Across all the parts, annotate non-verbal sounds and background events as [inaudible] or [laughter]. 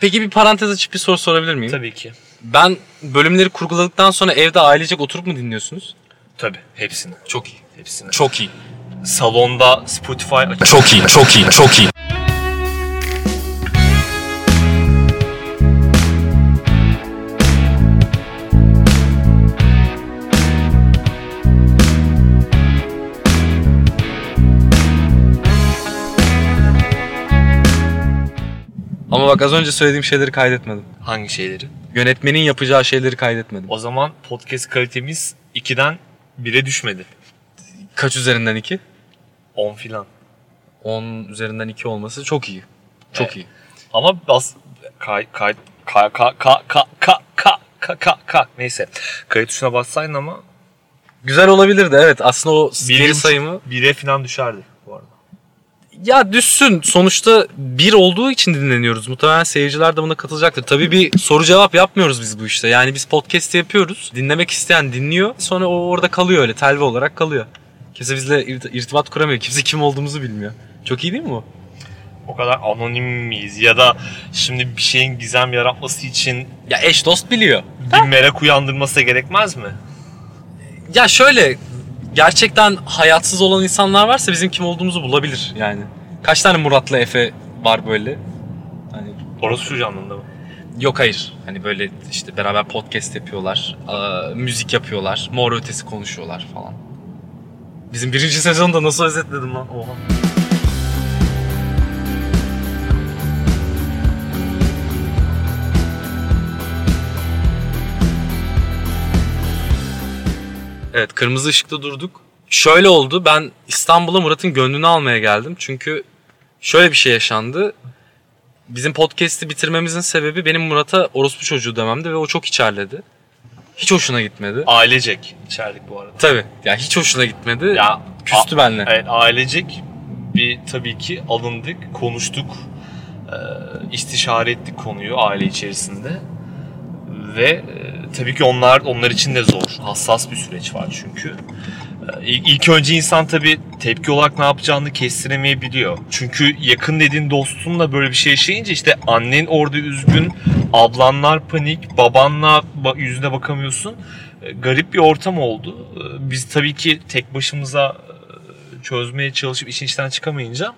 Peki bir parantez açıp bir soru sorabilir miyim? Tabii ki. Ben bölümleri kurguladıktan sonra evde ailecek oturup mu dinliyorsunuz? Tabii. Hepsini. Çok iyi. Hepsini. Çok iyi. Salonda Spotify açık. Çok iyi, çok iyi, çok iyi. Ama bak az önce söylediğim şeyleri kaydetmedim. Hangi şeyleri? Yönetmenin yapacağı şeyleri kaydetmedim. O zaman podcast kalitemiz 2'den 1'e düşmedi. Kaç üzerinden 2? 10 filan. 10 üzerinden 2 olması çok iyi. Çok Evet. iyi. Ama bas kay kay ka ka ka ka ka ka ka ka ka neyse. Kayıt tuşuna bassaydın ama Güzel olabilirdi evet. Aslında o bir sayımı 1'e filan düşerdi. Ya düşsün. Sonuçta bir olduğu için dinleniyoruz. Muhtemelen seyirciler de buna katılacaktır. Tabii bir soru cevap yapmıyoruz biz bu işte. Yani biz podcast yapıyoruz. Dinlemek isteyen dinliyor. Sonra o orada kalıyor öyle. Telve olarak kalıyor. Kimse bizle irt- irtibat kuramıyor. Kimse kim olduğumuzu bilmiyor. Çok iyi değil mi bu? O kadar anonim miyiz ya da şimdi bir şeyin gizem yaratması için Ya eş dost biliyor. bir merak uyandırması gerekmez mi? Ya şöyle gerçekten hayatsız olan insanlar varsa bizim kim olduğumuzu bulabilir yani. Kaç tane Murat'la Efe var böyle? Hani Orası şu anlamda mı? Yok hayır. Hani böyle işte beraber podcast yapıyorlar. aa, müzik yapıyorlar. Mor ötesi konuşuyorlar falan. Bizim birinci sezonda nasıl özetledim lan? Oha. Evet kırmızı ışıkta durduk. Şöyle oldu ben İstanbul'a Murat'ın gönlünü almaya geldim. Çünkü şöyle bir şey yaşandı bizim podcast'i bitirmemizin sebebi benim Murat'a orospu çocuğu dememdi ve o çok içerledi. Hiç hoşuna gitmedi. Ailecek içerdik bu arada. Tabii. Ya hiç hoşuna gitmedi. Ya Küstü benle. Evet ailecek bir tabii ki alındık, konuştuk, e, istişare ettik konuyu aile içerisinde ve e, tabii ki onlar onlar için de zor, hassas bir süreç var çünkü. E, İlk, önce insan tabii tepki olarak ne yapacağını kestiremeyebiliyor. Çünkü yakın dediğin dostunla böyle bir şey yaşayınca işte annen orada üzgün, ablanlar panik, babanla ba- yüzüne bakamıyorsun. E, Garip bir ortam oldu. E, Biz tabii ki tek başımıza e, çözmeye çalışıp işin içinden çıkamayınca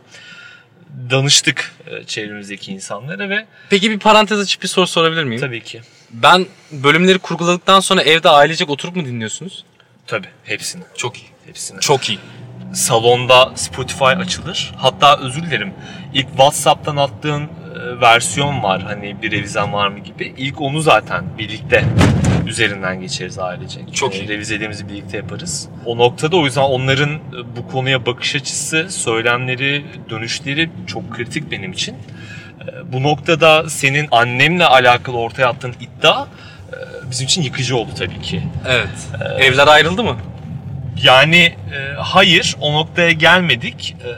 danıştık e, çevremizdeki insanlara ve Peki bir parantez açıp bir soru sorabilir miyim? tabii ki Ben bölümleri kurguladıktan sonra evde ailecek oturup mu dinliyorsunuz? tabii hepsini Çok iyi. hepsini. Çok iyi. salonda Spotify açılır. Hatta özür dilerim. İlk WhatsApp'tan attığın e, versiyon var. Hani bir revizen var mı gibi. İlk onu zaten birlikte üzerinden geçeriz ailecek. Çok E, iyi. Revizeliğimizi birlikte yaparız. O noktada o yüzden onların e, bu konuya bakış açısı, söylemleri, dönüşleri çok kritik benim için. E, Bu noktada senin annemle alakalı ortaya attığın iddia e, bizim için yıkıcı oldu tabii ki. Evet. Evler ayrıldı mı? Yani e, hayır o noktaya gelmedik. E,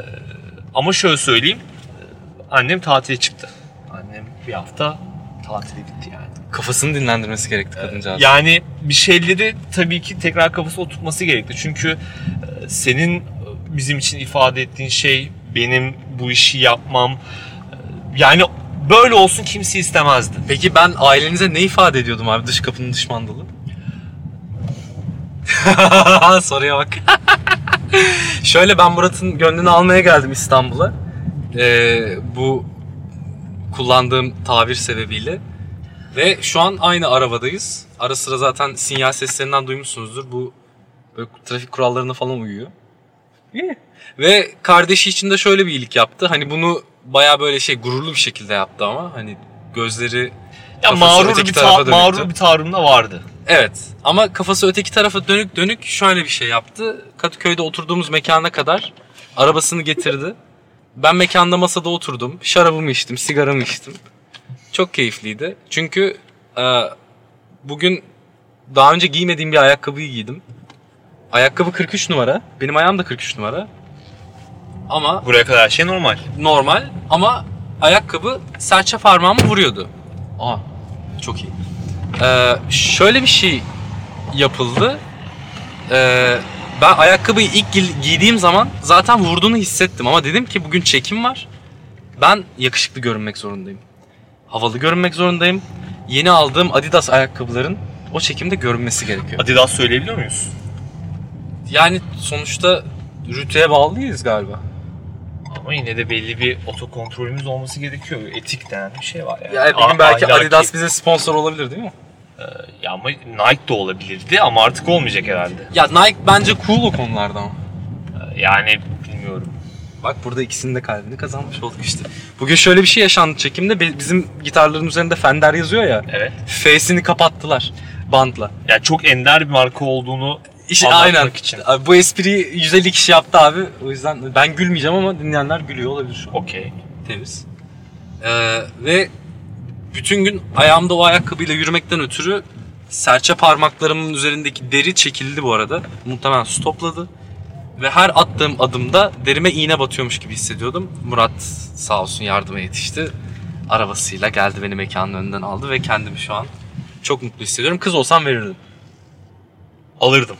ama şöyle söyleyeyim. e, annem tatile çıktı. Annem bir hafta tatile gitti yani. Kafasını dinlendirmesi gerekti kadıncağız. Yani bir şeyleri tabii ki tekrar kafası oturtması gerekti. Çünkü e, senin bizim için ifade ettiğin şey benim bu işi yapmam. Yani böyle olsun kimse istemezdi. Peki ben ailenize ne ifade ediyordum abi dış kapının dış mandalı? [laughs] Soruya bak. [laughs] Şöyle ben Murat'ın gönlünü almaya geldim İstanbul'a. Ee, bu kullandığım tabir sebebiyle. Ve şu an aynı arabadayız. Ara sıra zaten sinyal seslerinden duymuşsunuzdur. Bu böyle trafik kurallarına falan uyuyor. Ve kardeşi için de şöyle bir iyilik yaptı. Hani bunu baya böyle şey gururlu bir şekilde yaptı ama hani gözleri Ya mağrur bir, ta- dönüktü. mağrur bir tavrım da vardı. Evet ama kafası öteki tarafa dönük dönük şöyle bir şey yaptı. Kadıköy'de oturduğumuz mekana kadar arabasını getirdi. Ben mekanda masada oturdum. Şarabımı içtim, sigaramı içtim. Çok keyifliydi. Çünkü e, bugün daha önce giymediğim bir ayakkabıyı giydim. Ayakkabı 43 numara. Benim ayağım da 43 numara. Ama Buraya kadar her şey normal. normal ama ayakkabı serçe parmağımı vuruyordu. Aa çok iyi. Ee, şöyle bir şey yapıldı. Ee, ben ayakkabıyı ilk gi- giydiğim zaman zaten vurduğunu hissettim ama dedim ki bugün çekim var. Ben yakışıklı görünmek zorundayım. havalı görünmek zorundayım. Yeni aldığım Adidas ayakkabıların o çekimde görünmesi gerekiyor. Adidas söyleyebiliyor muyuz? Yani sonuçta rütüye bağlıyız galiba. Ama yine de belli bir otokontrolümüz olması gerekiyor. Etik denen bir şey var yani. Ya bir gün A- belki ahlaki- Adidas bize sponsor olabilir değil mi? Ya ama Nike de olabilirdi ama artık olmayacak herhalde. Ya Nike bence cool o konularda ama. Yani bilmiyorum. Bak burada ikisinin de kalbini kazanmış olduk işte. Bugün şöyle bir şey yaşandı çekimde. Bi- Bizim gitarların üzerinde Fender yazıyor ya. Evet. Face'ini kapattılar bantla. Ya çok ender bir marka olduğunu Anlatmak aynen. için. Abi Bu espriyi 150 kişi yaptı abi. O yüzden ben gülmeyeceğim ama dinleyenler gülüyor olabilir şu an. okey. Temiz. Ee, ve bütün gün ayağımda o ayakkabıyla yürümekten ötürü serçe parmaklarımın üzerindeki deri çekildi bu arada. Muhtemelen su topladı. Ve her attığım adımda derime iğne batıyormuş gibi hissediyordum. Murat sağ olsun yardıma yetişti. Arabasıyla geldi beni mekanın önünden aldı ve kendimi şu an çok mutlu hissediyorum. Kız olsam verirdim. Alırdım.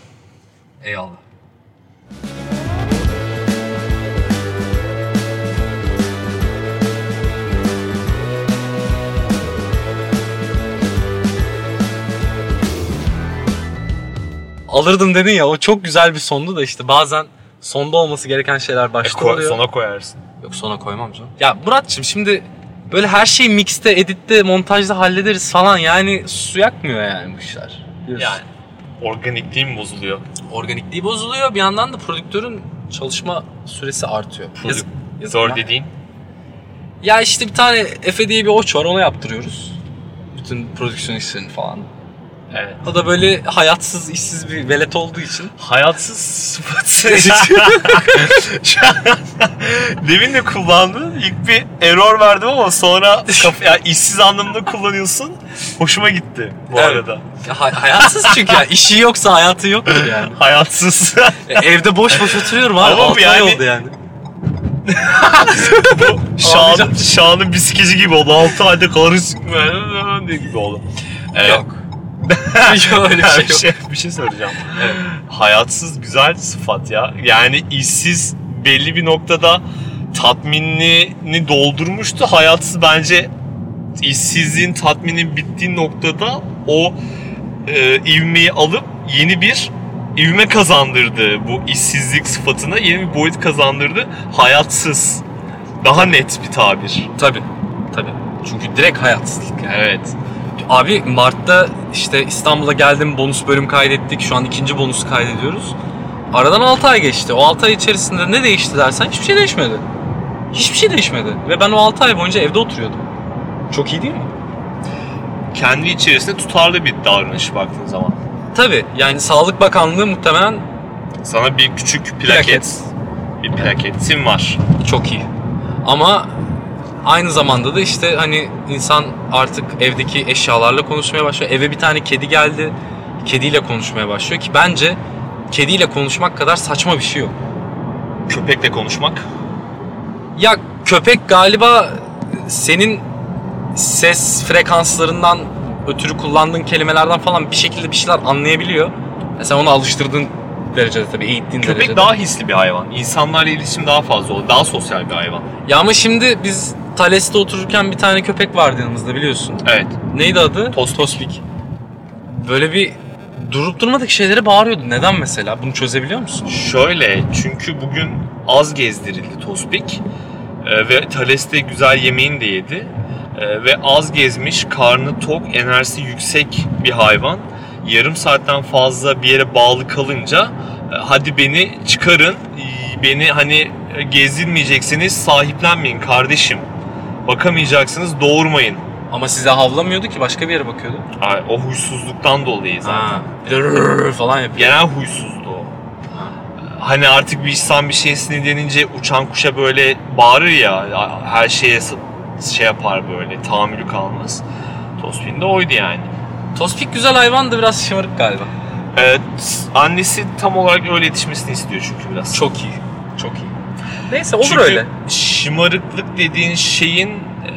Eyvallah. Alırdım dedin ya o çok güzel bir sondu da işte bazen sonda olması gereken şeyler E, başta koy- oluyor. sona koyarsın. Yok sona koymam canım. Ya Muratçım şimdi böyle her şeyi mixte, editte, montajda hallederiz falan yani su yakmıyor yani bu işler. Biliyorsun. Yani organikliğim bozuluyor. organikliği bozuluyor. Bir yandan da prodüktörün çalışma süresi artıyor. Yazık- yazık Zor ya. dediğin. Ya işte bir tane Efe diye bir oç var ona yaptırıyoruz. Bütün prodüksiyon işlerini falan. Evet. O da böyle hayatsız, işsiz bir velet olduğu için. Hayatsız an [laughs] [laughs] Demin de kullandın. İlk bir error verdim ama sonra kaf- ya işsiz anlamında kullanıyorsun. Hoşuma gitti bu Evet. arada. Ha- hayatsız çünkü ya. işi yoksa hayatı yoktur yani. [laughs] Hayatsız. E, Evde boş boş oturuyorum abi. Ama bu 6 ay yani- oldu yani. Şahan'ın, Ağlayacağım. Şahan'ın bisikeci gibi oldu. 6 ayda diye gibi oldu. Evet. Yok. [laughs] Yok öyle bir şey [laughs] bir, şey, bir şey söyleyeceğim. Evet. Hayatsız güzel sıfat ya. Yani işsiz belli bir noktada tatminini doldurmuştu. Hayatsız bence işsizliğin tatminin bittiği noktada o e, ivmeyi alıp yeni bir ivme kazandırdı. Bu işsizlik sıfatına yeni bir boyut kazandırdı. Hayatsız. Daha net bir tabir. Tabii. Tabii. Çünkü direkt hayatsızlık yani. Evet. Abi Mart'ta işte İstanbul'a geldim bonus bölüm kaydettik. Şu an ikinci bonusu kaydediyoruz. Aradan 6 ay geçti. O 6 ay içerisinde ne değişti dersen hiçbir şey değişmedi. Hiçbir şey değişmedi. Ve ben o 6 ay boyunca evde oturuyordum. Çok iyi değil mi? Kendi içerisinde tutarlı bir davranış baktığın zaman. Tabii yani Sağlık Bakanlığı muhtemelen Sana bir küçük plaket, Plaket. bir plaketin var. çok iyi. Ama aynı zamanda da işte hani insan artık evdeki eşyalarla konuşmaya başlıyor. Eve bir tane kedi geldi. Kediyle konuşmaya başlıyor ki bence kediyle konuşmak kadar saçma bir şey yok. Köpekle konuşmak. Ya köpek galiba senin ses frekanslarından ötürü kullandığın kelimelerden falan bir şekilde bir şeyler anlayabiliyor. Ya sen onu alıştırdığın derecede tabii eğittiğin Köpek derecede. daha hisli bir hayvan. İnsanlarla iletişim daha fazla olur. Daha sosyal bir hayvan. Ya ama şimdi biz Thales'te otururken bir tane köpek vardı yanımızda biliyorsun. Evet. Neydi adı? Tospik. Tospik. Böyle bir durup durmadık şeyleri bağırıyordu. Neden mesela? Bunu çözebiliyor musun? Şöyle çünkü bugün az gezdirildi Tospik. Ee, ve Thales'te güzel yemeğini de yedi. Ee, ve az gezmiş, karnı tok, enerjisi yüksek bir hayvan. Yarım saatten fazla bir yere bağlı kalınca e, hadi beni çıkarın, beni hani gezdirmeyeceksiniz, sahiplenmeyin kardeşim. Bakamayacaksınız, doğurmayın. Ama size havlamıyordu ki başka bir yere bakıyordu. Ay, O huysuzluktan dolayı zaten. Ha. Bir de rrrr falan yapıyor. Genel huysuzdu o. Hani artık bir insan bir şeye sinirlenince uçan kuşa böyle bağırır ya her şeye şey yapar böyle tahammülü kalmaz. Tospin de oydu yani. Tospik güzel hayvandı biraz şımarık galiba. Evet, annesi tam olarak öyle yetişmesini istiyor çünkü biraz. Çok iyi. Çok iyi. Neyse olur Çünkü öyle. şımarıklık dediğin şeyin e,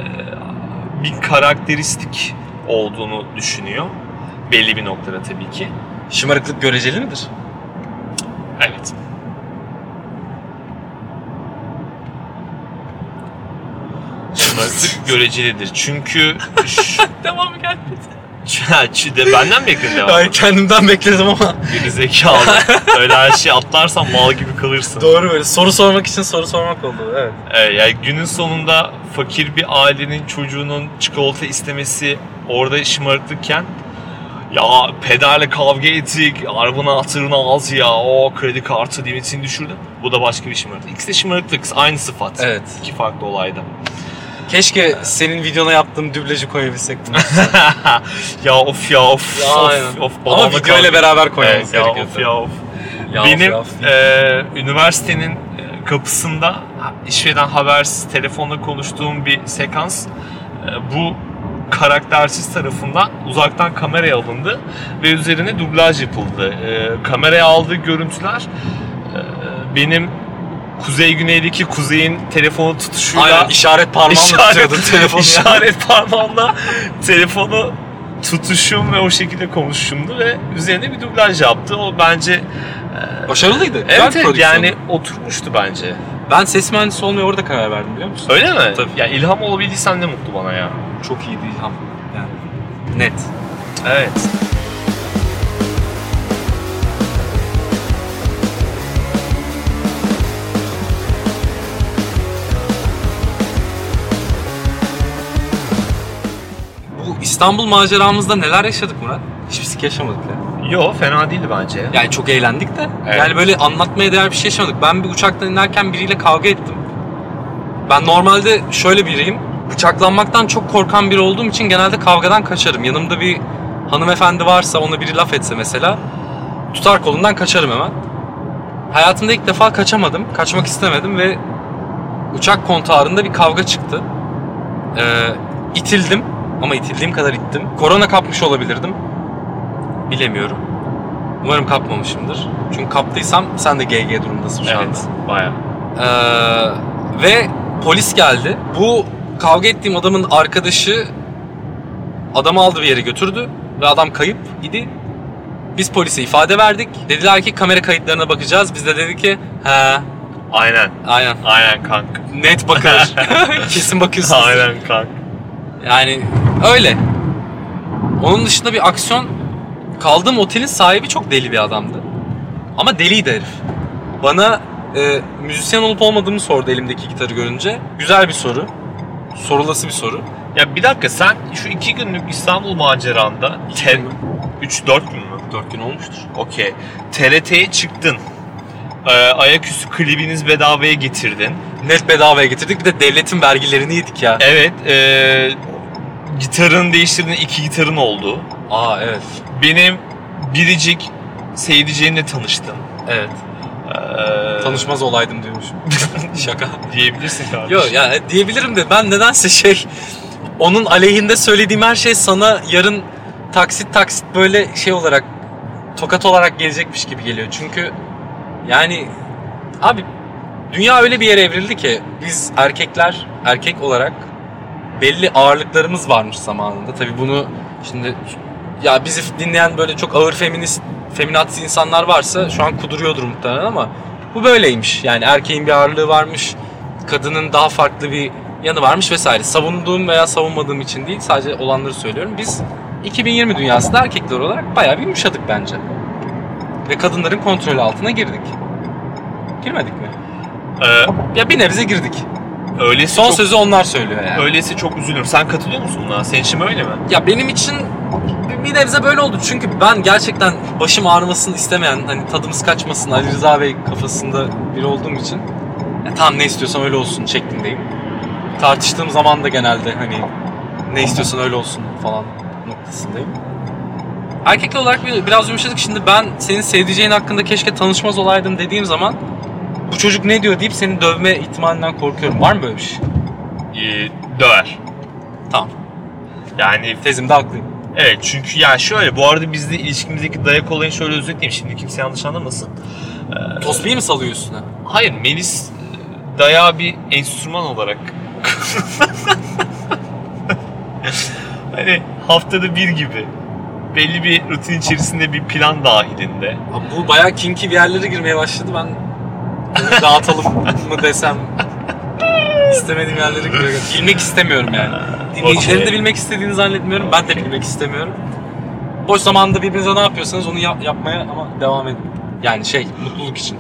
bir karakteristik olduğunu düşünüyor. Belli bir noktada tabii ki. Şımarıklık göreceli midir? Evet. Şımarıklık [laughs] görecelidir. Çünkü [laughs] Devamı gelmedi. De benden mi bekledin devamlı? Hayır kendimden bekledim ama. Geri zekalı. [laughs] Öyle her şey atlarsan mal gibi kalırsın. Doğru böyle soru sormak için soru sormak oldu. Evet. Ee, yani günün sonunda fakir bir ailenin çocuğunun çikolata istemesi orada şımarıklıkken ya pederle kavga ettik, arabanın hatırını aldı ya, o kredi kartı limitini düşürdü. Bu da başka bir şımarıklık. İkisi de şımarıklık, aynı sıfat. Evet. İki farklı olayda. Keşke senin videona yaptığım dublajı koyabilsek [laughs] ya of ya of, Ya, of, aynen. of. Ama video ile beraber koymamız Evet, ya of ya of. Ya Benim of ya. e, üniversitenin e, kapısında işveren habersiz telefonla konuştuğum bir sekans e, bu karaktersiz tarafından uzaktan kameraya alındı ve üzerine dublaj yapıldı. E, kameraya aldığı görüntüler e, benim kuzey güneydeki kuzeyin telefonu tutuşuyla Aynen işaret parmağımla tutuyordun [laughs] telefonu. işaret parmağımla telefonu tutuşum ve o şekilde konuşuşumdu ve üzerine bir dublaj yaptı. O bence Başarılıydı. Güzel evet, bir evet prodüksiyon. yani oturmuştu bence. Ben ses mühendisi olmaya orada karar verdim biliyor musun? Öyle mi? Tabii. Ya ilham olabildiysen ne mutlu bana ya. Çok iyiydi İlham. Yani net. Evet. İstanbul maceramızda neler yaşadık Murat? Hiçbir sik yaşamadık ya. Yo fena değildi bence ya. Yani çok eğlendik de. Evet. Yani böyle anlatmaya değer bir şey yaşamadık. Ben bir uçaktan inerken biriyle kavga ettim. Ben normalde şöyle biriyim. Bıçaklanmaktan çok korkan biri olduğum için genelde kavgadan kaçarım. Yanımda bir hanımefendi varsa ona biri laf etse mesela tutar kolundan kaçarım hemen. Hayatımda ilk defa kaçamadım. Kaçmak istemedim ve uçak kontarında bir kavga çıktı. Ee, itildim ama itildiğim kadar ittim. Korona kapmış olabilirdim. Bilemiyorum. Umarım kapmamışımdır. Çünkü kaptıysam sen de GG durumdasın şu anda. Evet. Baya. Ee, ve polis geldi. Bu kavga ettiğim adamın arkadaşı adamı aldı bir yere götürdü ve adam kayıp idi. Biz polise ifade verdik. Dediler ki kamera kayıtlarına bakacağız. Biz de dedik ki he Aynen. aynen Aynen kanka. net bakılır. [laughs] [laughs] Kesin bakıyorsunuz. Aynen kanka. Yani öyle. Onun dışında bir aksiyon kaldığım otelin sahibi çok deli bir adamdı. Ama deliydi herif. Bana e, müzisyen olup olmadığımı sordu elimdeki gitarı görünce. Güzel bir soru. Sorulası bir soru. Ya bir dakika sen şu iki günlük İstanbul maceranda te- 3-4 gün mü? 4 gün olmuştur. Okey. TRT'ye çıktın. Ee, ayaküstü klibiniz bedavaya getirdin. Net bedavaya getirdik. Bir de devletin vergilerini yedik ya. Evet. ee, gitarın değiştirdiğin iki gitarın oldu. Aa evet. Benim biricik Seyirciğimle tanıştım. Evet. Ee, Tanışmaz olaydım diyormuşum. [laughs] Şaka. diyebilirsin kardeşim. Yok ya diyebilirim de ben nedense şey onun aleyhinde söylediğim her şey sana yarın taksit taksit böyle şey olarak tokat olarak gelecekmiş gibi geliyor. Çünkü yani abi dünya öyle bir yere evrildi ki biz erkekler erkek olarak belli ağırlıklarımız varmış zamanında. Tabii bunu şimdi ya bizi dinleyen böyle çok ağır feminist feminazi insanlar varsa şu an kuduruyordur muhtemelen ama bu böyleymiş. Yani erkeğin bir ağırlığı varmış, kadının daha farklı bir yanı varmış vesaire. Savunduğum veya savunmadığım için değil, sadece olanları söylüyorum. Biz 2020 dünyasında erkekler olarak bayağı bir yumuşadık bence. Ve kadınların kontrolü altına girdik. Girmedik mi? Ee, Ya bir nebze girdik. Öylesi Son çok, sözü onlar söylüyor yani. öylesi çok üzülürüm. Sen katılıyor musun buna? Senin için öyle mi? Ya benim için bir nebze böyle oldu. Çünkü ben gerçekten başım ağrımasını istemeyen, hani tadımız kaçmasın Ali Rıza Bey kafasında biri olduğum için ya tamam ne istiyorsan öyle olsun şeklindeyim. Tartıştığım zaman da genelde hani ne istiyorsan öyle olsun falan noktasındayım. Erkekler olarak bir- biraz yumuşadık. Şimdi ben senin sevdiceğin hakkında keşke tanışmaz olaydım dediğim zaman bu çocuk ne diyor deyip seni dövme ihtimalinden korkuyorum. Var mı böyle bir şey? Ee, döver. Tamam. Yani Tezimde haklıyım. evet çünkü ya şöyle bu arada bizde ilişkimizdeki dayak olayını şöyle özetleyeyim. Şimdi kimse yanlış anlamasın. Tosbiyi mi salıyor üstüne? Hayır Melis e, dayağı bir enstrüman olarak [laughs] hani haftada bir gibi belli bir rutin içerisinde bir plan dahilinde Abi bu bayağı kinky bir yerlere girmeye başladı. Ben [laughs] dağıtalım mı desem İstemediğim yerlere gidiyor. Bilmek istemiyorum yani. Dinleyicilerin de bilmek istediğini zannetmiyorum. Ben de bilmek istemiyorum. Boş zamanda birbirinize ne yapıyorsanız onu yap- yapmaya ama devam edin. Yani şey, mutluluk için.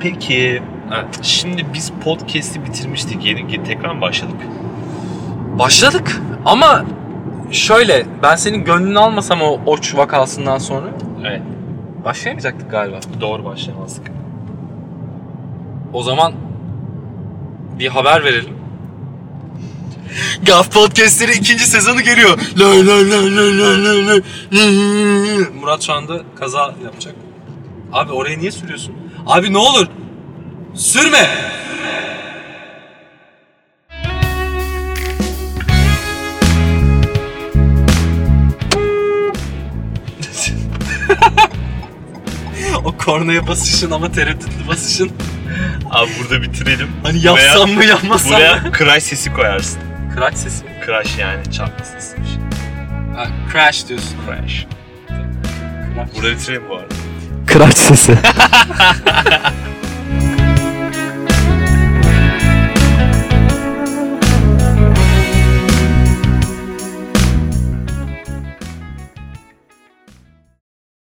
Peki Evet. şimdi biz podcast'i bitirmiştik. Yeni yeni tekrar mı başladık? Başladık ama şöyle ben senin gönlünü almasam o oç vakasından sonra Evet. başlayamayacaktık galiba. Doğru başlamazdık. O zaman bir haber verelim. Gaf Podcast'leri ikinci sezonu geliyor. Murat şu anda kaza yapacak. Abi oraya niye sürüyorsun? Abi ne olur. Sürme. [laughs] o kornaya basışın ama tereddütlü basışın. Abi burada bitirelim. Hani yapsam mı yapmasam Buraya mı? crash sesi koyarsın. Crash sesi. Crash yani çarpma sesi. Ha, crash diyorsun. Crash. Crash. Burada bitirelim bu arada. Crash sesi. [laughs]